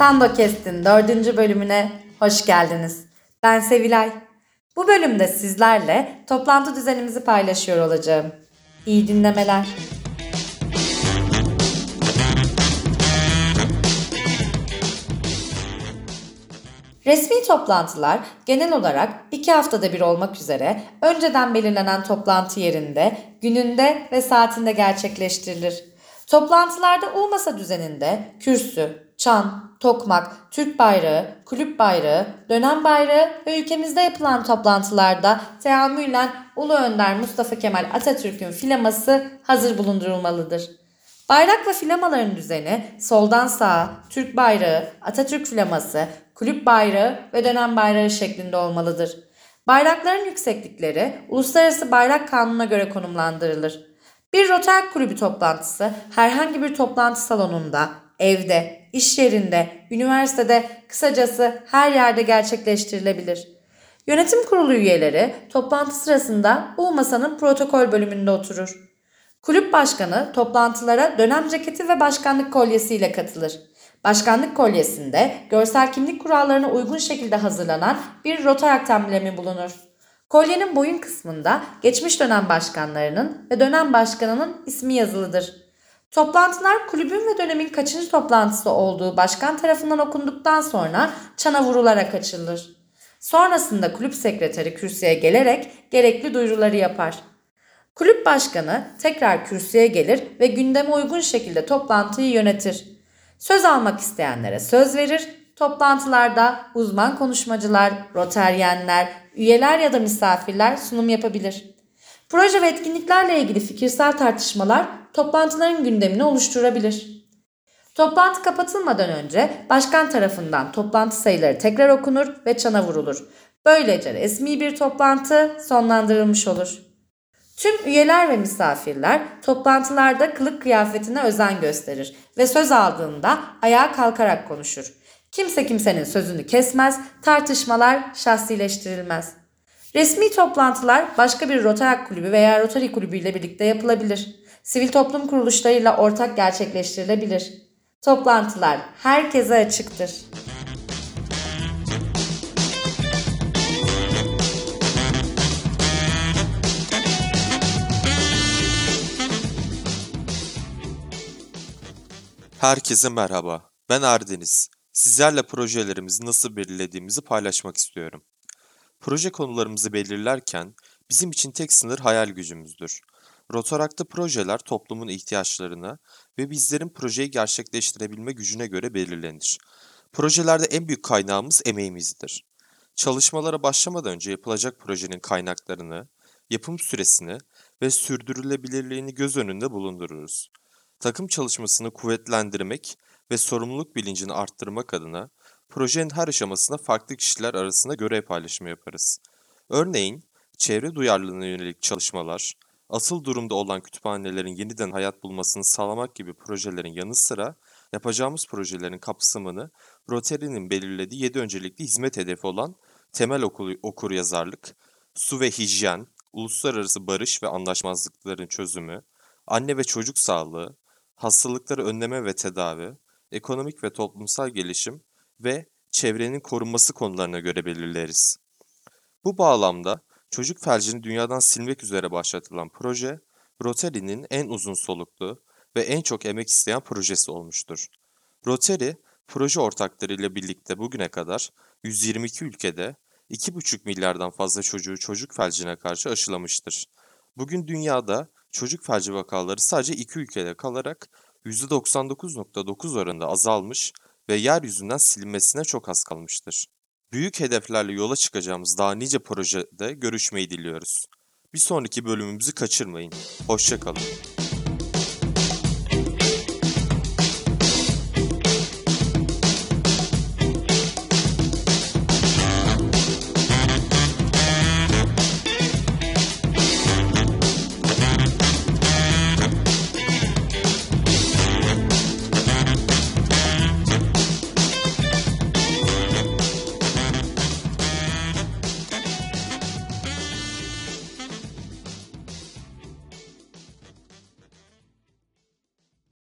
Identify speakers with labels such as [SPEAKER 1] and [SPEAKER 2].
[SPEAKER 1] Stando Kest'in dördüncü bölümüne hoş geldiniz. Ben Sevilay. Bu bölümde sizlerle toplantı düzenimizi paylaşıyor olacağım. İyi dinlemeler. Resmi toplantılar genel olarak iki haftada bir olmak üzere önceden belirlenen toplantı yerinde, gününde ve saatinde gerçekleştirilir. Toplantılarda U masa düzeninde kürsü, çan, tokmak, Türk bayrağı, kulüp bayrağı, dönem bayrağı ve ülkemizde yapılan toplantılarda teamülen Ulu Önder Mustafa Kemal Atatürk'ün filaması hazır bulundurulmalıdır. Bayrak ve filamaların düzeni soldan sağa Türk bayrağı, Atatürk filaması, kulüp bayrağı ve dönem bayrağı şeklinde olmalıdır. Bayrakların yükseklikleri Uluslararası Bayrak Kanunu'na göre konumlandırılır. Bir Rotary Kulübü toplantısı herhangi bir toplantı salonunda, evde, iş yerinde, üniversitede, kısacası her yerde gerçekleştirilebilir. Yönetim kurulu üyeleri toplantı sırasında bu masanın protokol bölümünde oturur. Kulüp başkanı toplantılara dönem ceketi ve başkanlık kolyesiyle katılır. Başkanlık kolyesinde görsel kimlik kurallarına uygun şekilde hazırlanan bir rotayak emblemi bulunur. Kolyenin boyun kısmında geçmiş dönem başkanlarının ve dönem başkanının ismi yazılıdır. Toplantılar kulübün ve dönemin kaçıncı toplantısı olduğu başkan tarafından okunduktan sonra çana vurularak açılır. Sonrasında kulüp sekreteri kürsüye gelerek gerekli duyuruları yapar. Kulüp başkanı tekrar kürsüye gelir ve gündeme uygun şekilde toplantıyı yönetir. Söz almak isteyenlere söz verir, toplantılarda uzman konuşmacılar, roteryenler, üyeler ya da misafirler sunum yapabilir. Proje ve etkinliklerle ilgili fikirsel tartışmalar toplantıların gündemini oluşturabilir. Toplantı kapatılmadan önce başkan tarafından toplantı sayıları tekrar okunur ve çana vurulur. Böylece resmi bir toplantı sonlandırılmış olur. Tüm üyeler ve misafirler toplantılarda kılık kıyafetine özen gösterir ve söz aldığında ayağa kalkarak konuşur. Kimse kimsenin sözünü kesmez, tartışmalar şahsileştirilmez. Resmi toplantılar başka bir Rotary kulübü veya Rotary kulübü ile birlikte yapılabilir. Sivil toplum kuruluşlarıyla ortak gerçekleştirilebilir. Toplantılar herkese açıktır.
[SPEAKER 2] Herkese merhaba. Ben Erdeniz. Sizlerle projelerimizi nasıl belirlediğimizi paylaşmak istiyorum. Proje konularımızı belirlerken bizim için tek sınır hayal gücümüzdür. Rotarak'ta projeler toplumun ihtiyaçlarına ve bizlerin projeyi gerçekleştirebilme gücüne göre belirlenir. Projelerde en büyük kaynağımız emeğimizdir. Çalışmalara başlamadan önce yapılacak projenin kaynaklarını, yapım süresini ve sürdürülebilirliğini göz önünde bulundururuz. Takım çalışmasını kuvvetlendirmek ve sorumluluk bilincini arttırmak adına projenin her aşamasında farklı kişiler arasında görev paylaşımı yaparız. Örneğin, çevre duyarlılığına yönelik çalışmalar, asıl durumda olan kütüphanelerin yeniden hayat bulmasını sağlamak gibi projelerin yanı sıra yapacağımız projelerin kapsamını Rotary'nin belirlediği 7 öncelikli hizmet hedefi olan temel okur, okur yazarlık, su ve hijyen, uluslararası barış ve anlaşmazlıkların çözümü, anne ve çocuk sağlığı, hastalıkları önleme ve tedavi, ekonomik ve toplumsal gelişim ve çevrenin korunması konularına göre belirleriz. Bu bağlamda çocuk felcini dünyadan silmek üzere başlatılan proje, Rotary'nin en uzun soluklu ve en çok emek isteyen projesi olmuştur. Rotary, proje ortaklarıyla birlikte bugüne kadar 122 ülkede 2,5 milyardan fazla çocuğu çocuk felcine karşı aşılamıştır. Bugün dünyada çocuk felci vakaları sadece iki ülkede kalarak %99.9 oranında azalmış ve yeryüzünden silinmesine çok az kalmıştır. Büyük hedeflerle yola çıkacağımız daha nice projede görüşmeyi diliyoruz. Bir sonraki bölümümüzü kaçırmayın. Hoşçakalın.